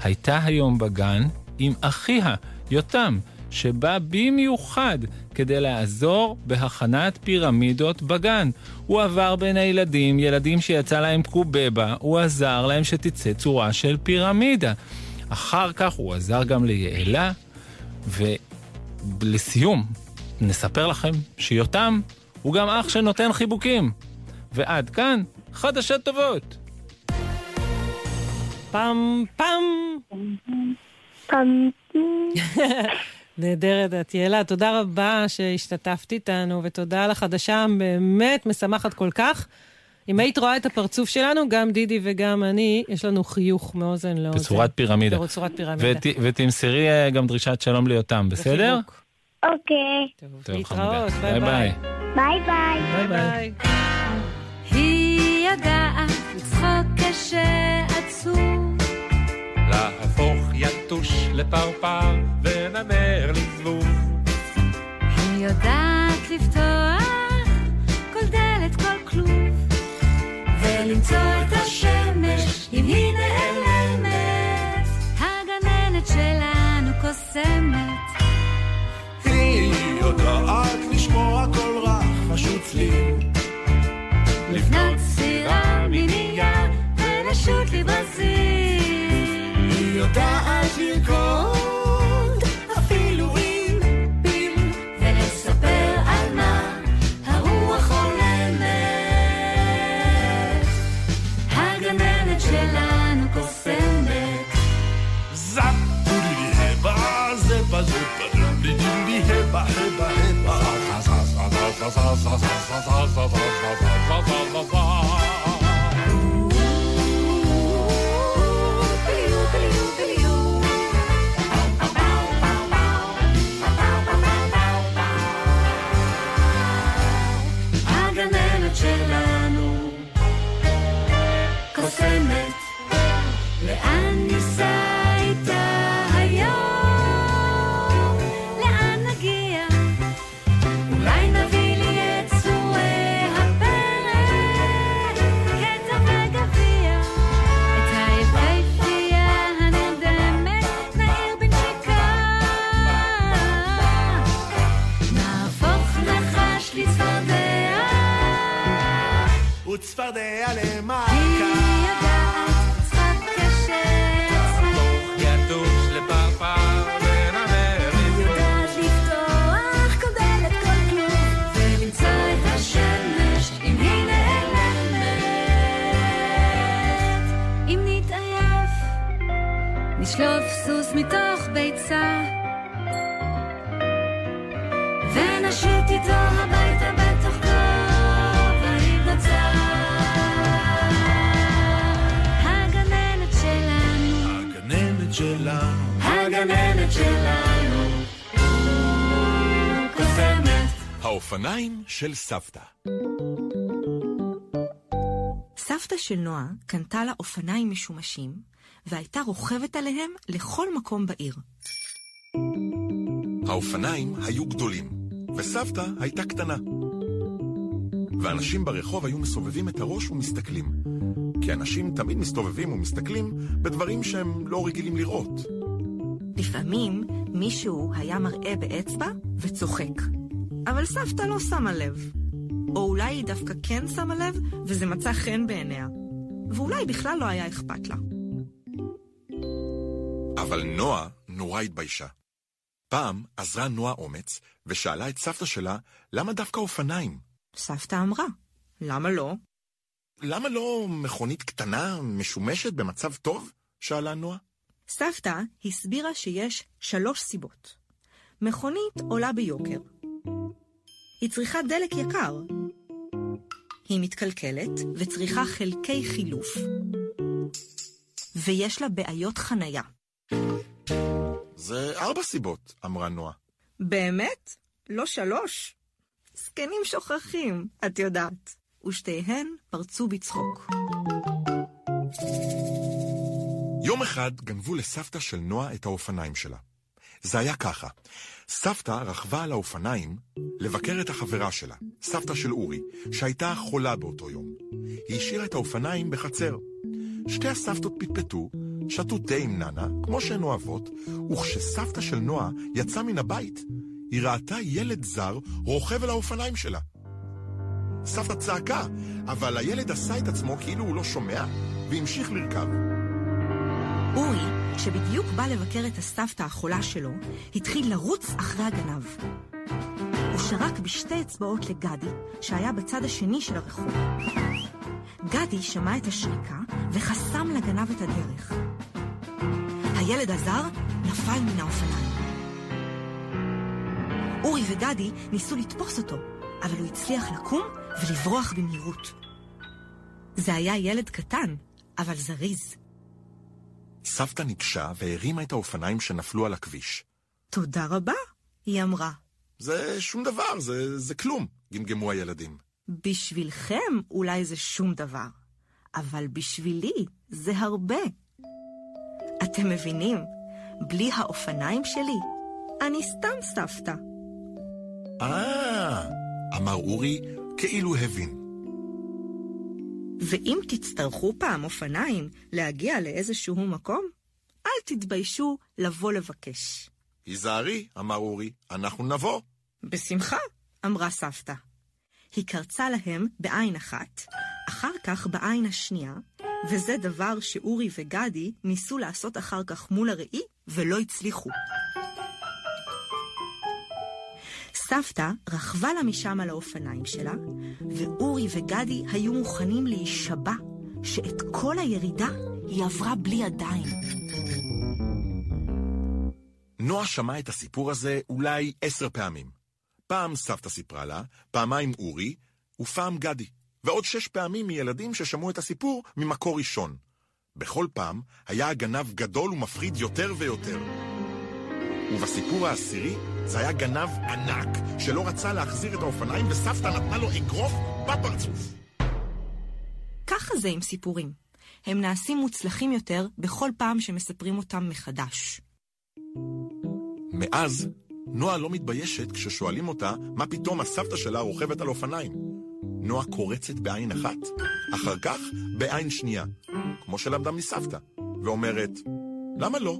B: הייתה היום בגן עם אחיה, יותם, שבא במיוחד כדי לעזור בהכנת פירמידות בגן. הוא עבר בין הילדים, ילדים שיצא להם קובבה, הוא עזר להם שתצא צורה של פירמידה. אחר כך הוא עזר גם ליעלה, ולסיום, נספר לכם שיותם הוא גם אח שנותן חיבוקים. ועד כאן, חדשות טובות.
C: פעם, פעם. נהדרת, את יעלה, תודה רבה שהשתתפת איתנו, ותודה על החדשה הבאמת משמחת כל כך. אם היית רואה את הפרצוף שלנו, גם דידי וגם אני, יש לנו חיוך מאוזן לאוזן.
B: בצורת פירמידה.
C: בצורת פירמידה.
B: ות, ותמסרי אה, גם דרישת שלום ליותם, בסדר?
F: אוקיי.
B: טוב,
C: להתראות. ביי ביי.
F: ביי ביי.
C: ביי ביי.
J: היא ידעה לצחוק כשעצוב,
K: להפוך יתוש לפרפר ונמר לזבוב.
J: היא יודעת לפתוח כל דלת, כל כלוב, ולמצוא את השמש אם היא נעלמת. הגננת שלנו קוסמת,
L: היא יודעת לשמוע כל רחש וצליל.
J: לבנות סירה מנייר ולשוט לי ברזיל.
L: יודעת לרקוד אפילו עם פיל.
J: ולספר על מה הרוח חולמת. הגננת שלנו קוסמת.
L: זאפ דודי הבה זבה זופה דודי דודי הבה הבה הבה
M: של סבתא.
N: סבתא של נועה קנתה לה אופניים משומשים, והייתה רוכבת עליהם לכל מקום בעיר.
M: האופניים היו גדולים, וסבתא הייתה קטנה. ואנשים ברחוב היו מסובבים את הראש ומסתכלים. כי אנשים תמיד מסתובבים ומסתכלים בדברים שהם לא רגילים לראות.
N: לפעמים מישהו היה מראה באצבע וצוחק. אבל סבתא לא שמה לב. או אולי היא דווקא כן שמה לב, וזה מצא חן בעיניה. ואולי בכלל לא היה אכפת לה.
M: אבל נועה נורא התביישה. פעם עזרה נועה אומץ, ושאלה את סבתא שלה למה דווקא אופניים.
N: סבתא אמרה, למה לא?
M: למה לא מכונית קטנה, משומשת, במצב טוב? שאלה נועה.
N: סבתא הסבירה שיש שלוש סיבות. מכונית עולה ביוקר. היא צריכה דלק יקר. היא מתקלקלת וצריכה חלקי חילוף. ויש לה בעיות חנייה.
M: זה ארבע סיבות, אמרה נועה.
N: באמת? לא שלוש? זקנים שוכחים, את יודעת. ושתיהן פרצו בצחוק.
M: יום אחד גנבו לסבתא של נועה את האופניים שלה. זה היה ככה, סבתא רכבה על האופניים לבקר את החברה שלה, סבתא של אורי, שהייתה חולה באותו יום. היא השאירה את האופניים בחצר. שתי הסבתות פטפטו, שתו תה עם ננה, כמו שהן אוהבות, וכשסבתא של נועה יצאה מן הבית, היא ראתה ילד זר רוכב על האופניים שלה. סבתא צעקה, אבל הילד עשה את עצמו כאילו הוא לא שומע, והמשיך לרכב.
N: אורי, שבדיוק בא לבקר את הסבתא החולה שלו, התחיל לרוץ אחרי הגנב. הוא שרק בשתי אצבעות לגדי, שהיה בצד השני של הרחוב. גדי שמע את השריקה וחסם לגנב את הדרך. הילד הזר נפל מן האופניים. אורי וגדי ניסו לתפוס אותו, אבל הוא הצליח לקום ולברוח במהירות. זה היה ילד קטן, אבל זריז.
M: סבתא ניגשה והרימה את האופניים שנפלו על הכביש.
N: תודה רבה, היא אמרה.
M: זה שום דבר, זה, זה כלום, גמגמו הילדים.
N: בשבילכם אולי זה שום דבר, אבל בשבילי זה הרבה. אתם מבינים? בלי האופניים שלי, אני סתם סבתא.
M: אה, אמר אורי, כאילו הבין.
N: ואם תצטרכו פעם אופניים להגיע לאיזשהו מקום, אל תתביישו לבוא לבקש.
M: היזהרי, אמר אורי, אנחנו נבוא.
N: בשמחה, אמרה סבתא. היא קרצה להם בעין אחת, אחר כך בעין השנייה, וזה דבר שאורי וגדי ניסו לעשות אחר כך מול הראי, ולא הצליחו. סבתא רכבה לה משם על האופניים שלה, ואורי וגדי היו מוכנים להישבע שאת כל הירידה היא עברה בלי ידיים.
M: נועה שמעה את הסיפור הזה אולי עשר פעמים. פעם סבתא סיפרה לה, פעמיים אורי, ופעם גדי. ועוד שש פעמים מילדים ששמעו את הסיפור ממקור ראשון. בכל פעם היה הגנב גדול ומפחיד יותר ויותר. ובסיפור העשירי זה היה גנב ענק שלא רצה להחזיר את האופניים וסבתא נתנה לו אגרוף בפרצוף.
N: ככה זה עם סיפורים. הם נעשים מוצלחים יותר בכל פעם שמספרים אותם מחדש.
J: מאז, נועה לא מתביישת כששואלים אותה מה פתאום הסבתא שלה רוכבת על אופניים. נועה קורצת בעין אחת, אחר כך בעין שנייה, כמו שלמדה מסבתא, ואומרת, למה לא?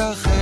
O: המשתחק בין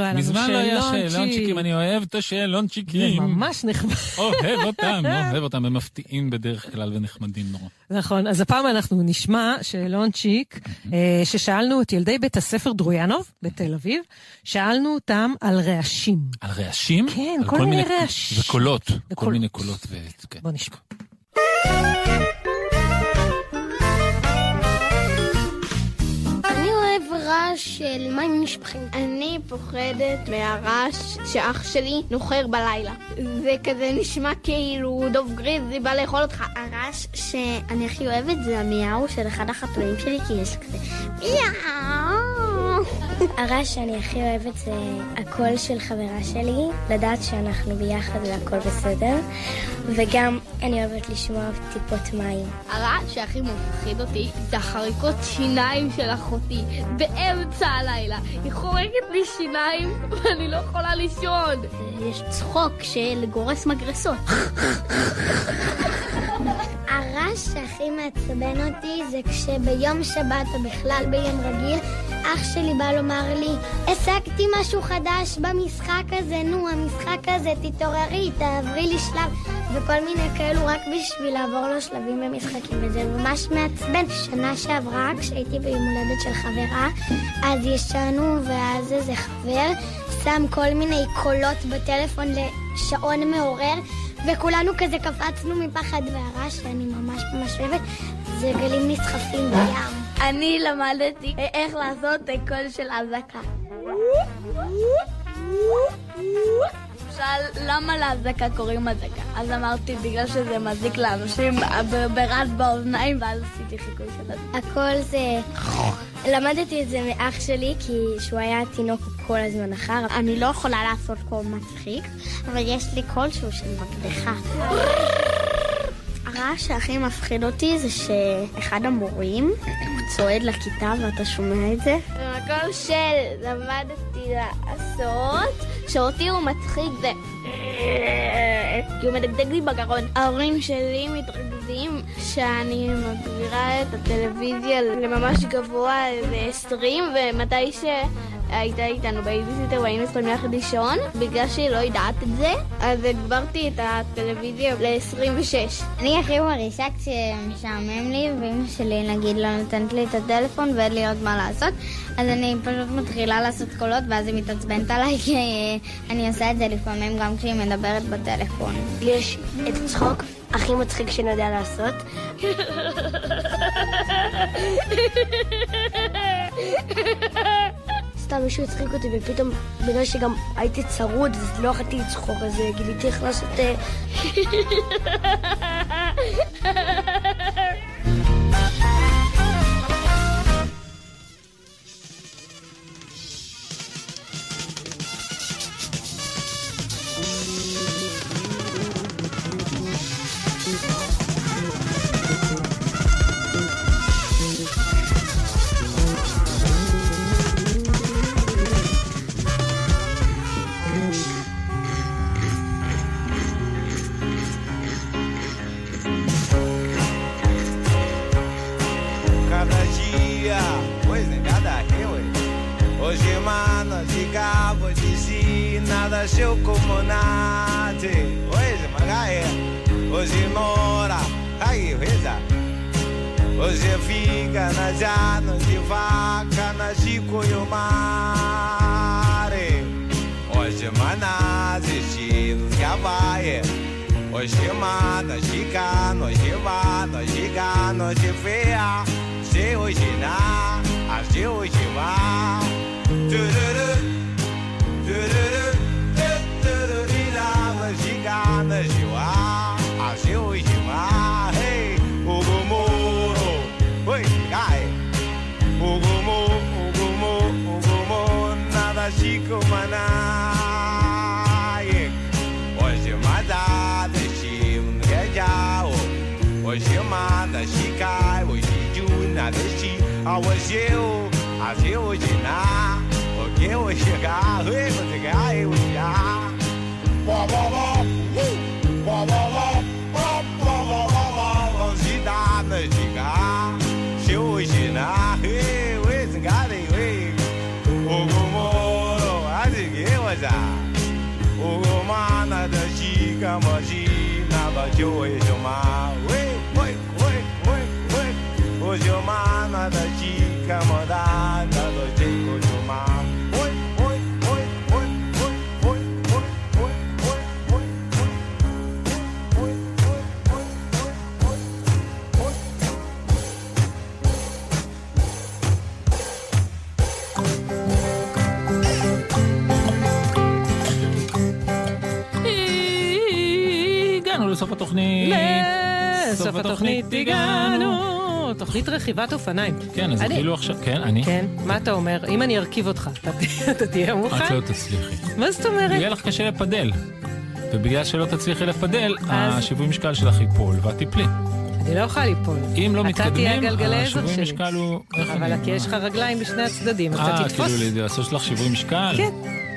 C: לא היה לנו
B: מזמן לא היה
C: שאלונצ'יק?
B: שאלונצ'יקים, אני אוהב את השאלונצ'יקים.
C: זה ממש נחמד.
B: אוהב אותם, אוהב אותם, הם מפתיעים בדרך כלל ונחמדים נורא.
C: נכון, אז הפעם אנחנו נשמע שאלונצ'יק, אה, ששאלנו את ילדי בית הספר דרויאנוב בתל אביב, שאלנו אותם על רעשים.
B: על רעשים?
C: כן, כל מיני
B: מיני-
C: רעש-
B: וקולות, כל מיני קולות. כן.
C: בוא נשמע.
P: של מים נשפכים. אני פוחדת מהרעש שאח שלי נוחר בלילה. זה כזה נשמע כאילו דוב גריז בא לאכול אותך. הרעש שאני הכי אוהבת זה המיהו של אחד החתולים שלי, כי יש כזה מיהו. הרעש שאני הכי אוהבת זה הקול של חברה שלי, לדעת שאנחנו ביחד והכל בסדר, וגם אני אוהבת לשמוע טיפות מים. הרעש שהכי מפחיד אותי זה החריקות שיניים של אחותי באמצע הלילה. היא חורקת לי שיניים ואני לא יכולה לישון. יש צחוק של גורס מגרסות. הרעש שהכי מעצבן אותי זה כשביום שבת או בכלל ביום רגיל אח שלי בא לומר לי השגתי משהו חדש במשחק הזה, נו המשחק הזה, תתעוררי, תעברי לי שלב וכל מיני כאלו רק בשביל לעבור לו שלבים במשחקים וזה ממש מעצבן. שנה שעברה כשהייתי ביום הולדת של חברה אז ישנו ואז איזה חבר שם כל מיני קולות בטלפון לשעון מעורר וכולנו כזה קפצנו מפחד והרעש שאני ממש ממש אוהבת זה גלים נסחפים בים. אני למדתי איך לעשות קול של אזעקה. שאל למה להזעקה קוראים אזעקה? אז אמרתי בגלל שזה מזיק לאנשים ברעש באוזניים ואז עשיתי חיקוי של אזעקה. הכל זה... למדתי את זה מאח שלי כי שהוא היה תינוק כל הזמן אחר. אני לא יכולה לעשות קול מצחיק, אבל יש לי קול שהוא של מקדחה. הרעש שהכי מפחיד אותי זה שאחד המורים, הוא צועד לכיתה ואתה שומע את זה. במקום של למדתי לעשות, שאותי הוא מצחיק זה... כי הוא מדגדג לי בגרון. ההורים שלי מתרכזים שאני מגבירה את הטלוויזיה לממש גבוה ל-20 ומתי ש... הייתה איתנו בייביסיטר והיינו צריכים ללכת לישון, בגלל שהיא לא יודעת את זה, אז הגברתי את הטלוויזיה ל-26. אני הכי מרגישה כשמשעמם לי, ואמא שלי נגיד לא נותנת לי את הטלפון ואין לי עוד מה לעשות, אז אני פשוט מתחילה לעשות קולות ואז היא מתעצבנת עליי, כי אני עושה את זה לפעמים גם כשהיא מדברת בטלפון. יש את הצחוק הכי מצחיק שאני יודע לעשות. סתם מישהו הצחיק אותי ופתאום בגלל שגם הייתי צרוד אז לא יכולתי לצחוק אז אה, גיליתי איך לעשות...
D: hoje eu, hoje hoje na, porque hoje chegar, ei, vou chegar, eu já. Bó, bó, bó, bó, bó, bó, bó, bó, bó, bó, hoje dá, não chegar, se hoje na, eu, eu, chegar, eu, eu, o gomoro, a cheguei, mas já, o gomana da chica, mas na, mas eu, eu, nada, doy cinco yo más. הגענו לסוף
B: התוכנית.
C: לסוף התוכנית הגענו. תוכנית רכיבת אופניים.
B: כן, אז
C: אני-
B: כאילו עכשיו, כן, אני?
C: כן, מה אתה אומר? אם אני ארכיב אותך, אתה- תהיה מוכן?
B: את לא תצליחי.
C: מה זאת אומרת?
B: יהיה לך קשה לפדל. ובגלל שלא תצליחי לפדל,
C: אז-
B: השיווי משקל שלך ייפול ואת תיפלי.
C: אני לא יכולה ליפול.
B: אם לא מתקדמים, השיווי. משקל הוא...
C: אבל כי יש לך רגליים בשני הצדדים, אתה
B: אה,
C: תתפוס.
B: כאילו לעשות לך שיווי משקל?
C: כן.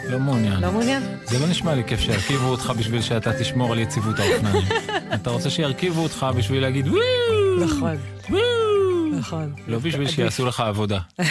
B: לא מעוניין.
C: לא מעוניין?
B: זה לא נשמע לי כיף שירכיבו אותך בשביל שאתה תשמור על יציבות האופניים. אתה רוצה שירכיבו אותך בשביל להגיד וואו!
C: נכון.
B: וואו!
C: נכון.
B: לא בשביל. שיעשו לך עבודה.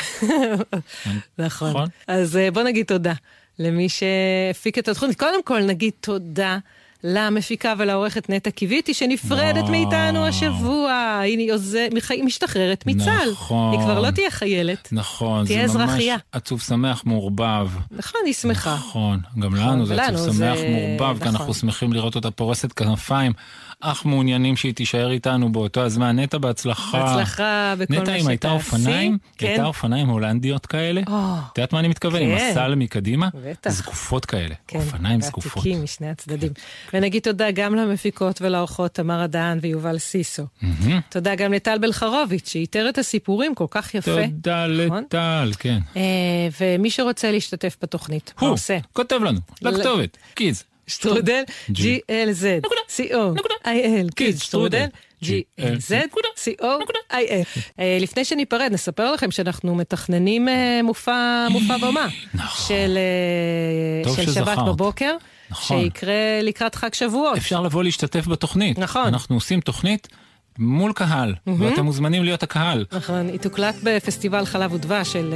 C: נכון.
B: נכון?
C: אז אה, בוא נגיד תודה למי שהפיק את התוכנית. קודם כל נגיד תודה. למפיקה ולעורכת נטע קיוויתי שנפרדת
B: וואו.
C: מאיתנו השבוע, היא עוז- מח- היא משתחררת מצה"ל.
B: נכון.
C: היא כבר לא תהיה חיילת.
B: נכון,
C: תהיה
B: זה ממש
C: אזרחייה.
B: עצוב שמח מעורבב.
C: נכון, היא שמחה.
B: נכון, גם לנו זה עצוב
C: זה-
B: שמח מעורבב, כי
C: נכון.
B: אנחנו שמחים לראות אותה פורסת כנפיים, אך מעוניינים שהיא תישאר איתנו באותו הזמן. נטע, בהצלחה.
C: בהצלחה בכל מה
B: נטע, אם הייתה
C: שתעשי.
B: אופניים,
C: כן.
B: הייתה אופניים הולנדיות כאלה. את יודעת מה אני מתכוון? עם
C: כן.
B: הסל מקדימה?
C: בטח.
B: זקופות כאלה.
C: כן,
B: אופניים זקופות.
C: ועתיקים משני הצדדים. ונגיד תודה גם למפיקות ולאורחות תמר הדהן ויובל סיסו.
B: מהמם.
C: תודה גם לטל בלחרוביץ', שאיתר את הסיפורים כל כך יפה.
B: תודה
C: נכון?
B: לטל, כן.
C: אה, ומי שרוצה להשתתף בתוכנית,
B: הוא,
C: עושה?
B: כותב לנו, לכתובת, קיז.
C: שטרודל. GLZ, CO.IL, קיז, שטרודל, GLZ, CO.IL. אה, לפני שניפרד, נספר לכם שאנחנו מתכננים אה, מופע מופע במה. של אה, שבת. בבוקר,
B: נכון.
C: שיקרה לקראת חג שבועות.
B: אפשר לבוא להשתתף בתוכנית.
C: נכון.
B: אנחנו עושים תוכנית מול קהל. ואתם מוזמנים להיות הקהל.
C: נכון, היא תוקלט בפסטיבל חלב ודבש של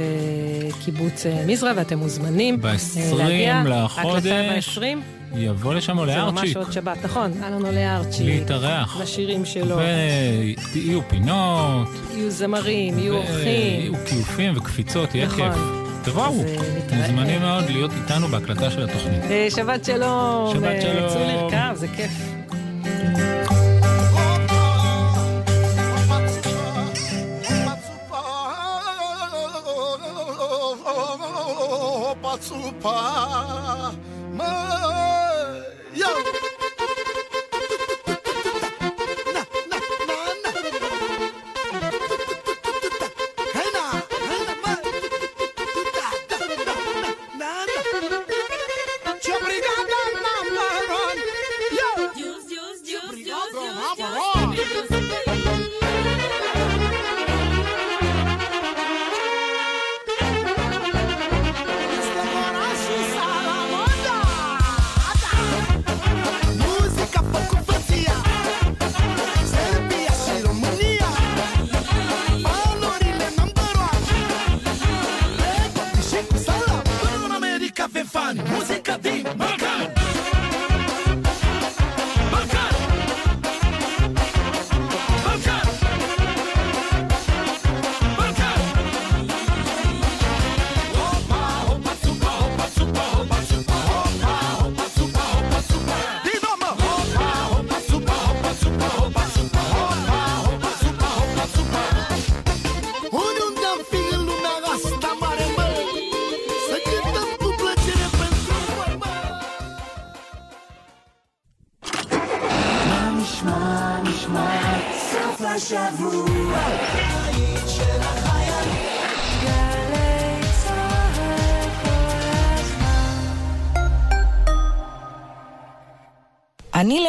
C: קיבוץ מזרע, ואתם מוזמנים
B: ב-20
C: להגיע.
B: לחודש.
C: הקלטה ב-20.
B: יבוא לשם עולה
C: זה ממש
B: ארצ'יק.
C: עוד שבת, נכון, אהלן עולה ארצ'יק.
B: להתארח.
C: לשירים שלו.
B: ויהיו פינות,
C: יהיו זמרים, יהיו אורחים.
B: ויהיו כיופים וקפיצות, יהיה
C: נכון.
B: כיף. תבואו,
C: אה.
B: מוזמנים מאוד להיות איתנו בהקלטה של התוכנית.
C: אה, שבת שלום.
B: שבת
C: אה,
B: שלום.
C: צאו לרכב, זה כיף.
Q: Patsupa,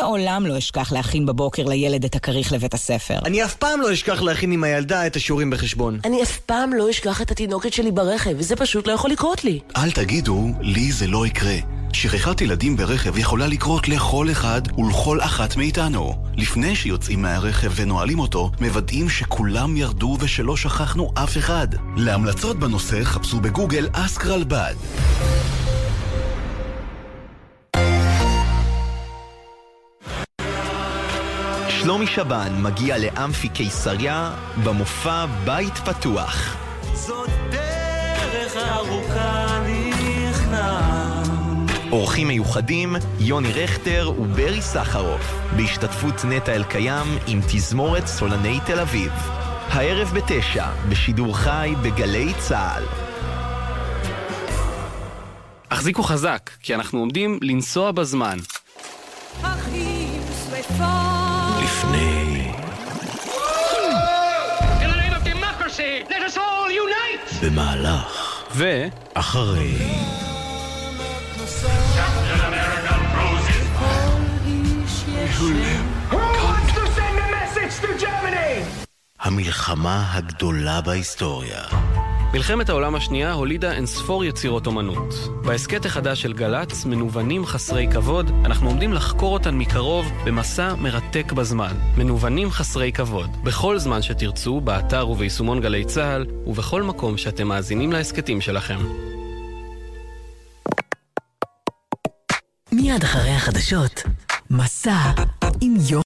R: לעולם לא אשכח להכין בבוקר לילד את הכריך לבית הספר.
S: אני אף פעם לא אשכח להכין עם הילדה את השיעורים בחשבון.
T: אני אף פעם לא אשכח את התינוקת שלי ברכב, וזה פשוט לא יכול לקרות לי.
U: אל תגידו, לי זה לא יקרה. שכחת ילדים ברכב יכולה לקרות לכל אחד ולכל אחת מאיתנו. לפני שיוצאים מהרכב ונועלים אותו, מוודאים שכולם ירדו ושלא שכחנו אף אחד. להמלצות בנושא חפשו בגוגל אסק רלב"ד.
V: שלומי שבן מגיע לאמפי קיסריה במופע בית פתוח.
W: זאת דרך ארוכה נכנע.
V: אורחים מיוחדים, יוני רכטר וברי סחרוף, בהשתתפות נטע אלקיים עם תזמורת סולני תל אביב. הערב בתשע, בשידור חי בגלי צה"ל.
X: החזיקו חזק, כי אנחנו עומדים לנסוע בזמן.
J: אחים שרפות
U: לפני! במהלך, ואחרי. המלחמה הגדולה בהיסטוריה.
X: מלחמת העולם השנייה הולידה אינספור יצירות אומנות. בהסכת החדש של גל"צ, מנוונים חסרי כבוד, אנחנו עומדים לחקור אותן מקרוב במסע מרתק בזמן. מנוונים חסרי כבוד. בכל זמן שתרצו, באתר וביישומון גלי צה"ל, ובכל מקום שאתם מאזינים להסכתים שלכם.
R: מיד אחרי החדשות, מסע עם יום...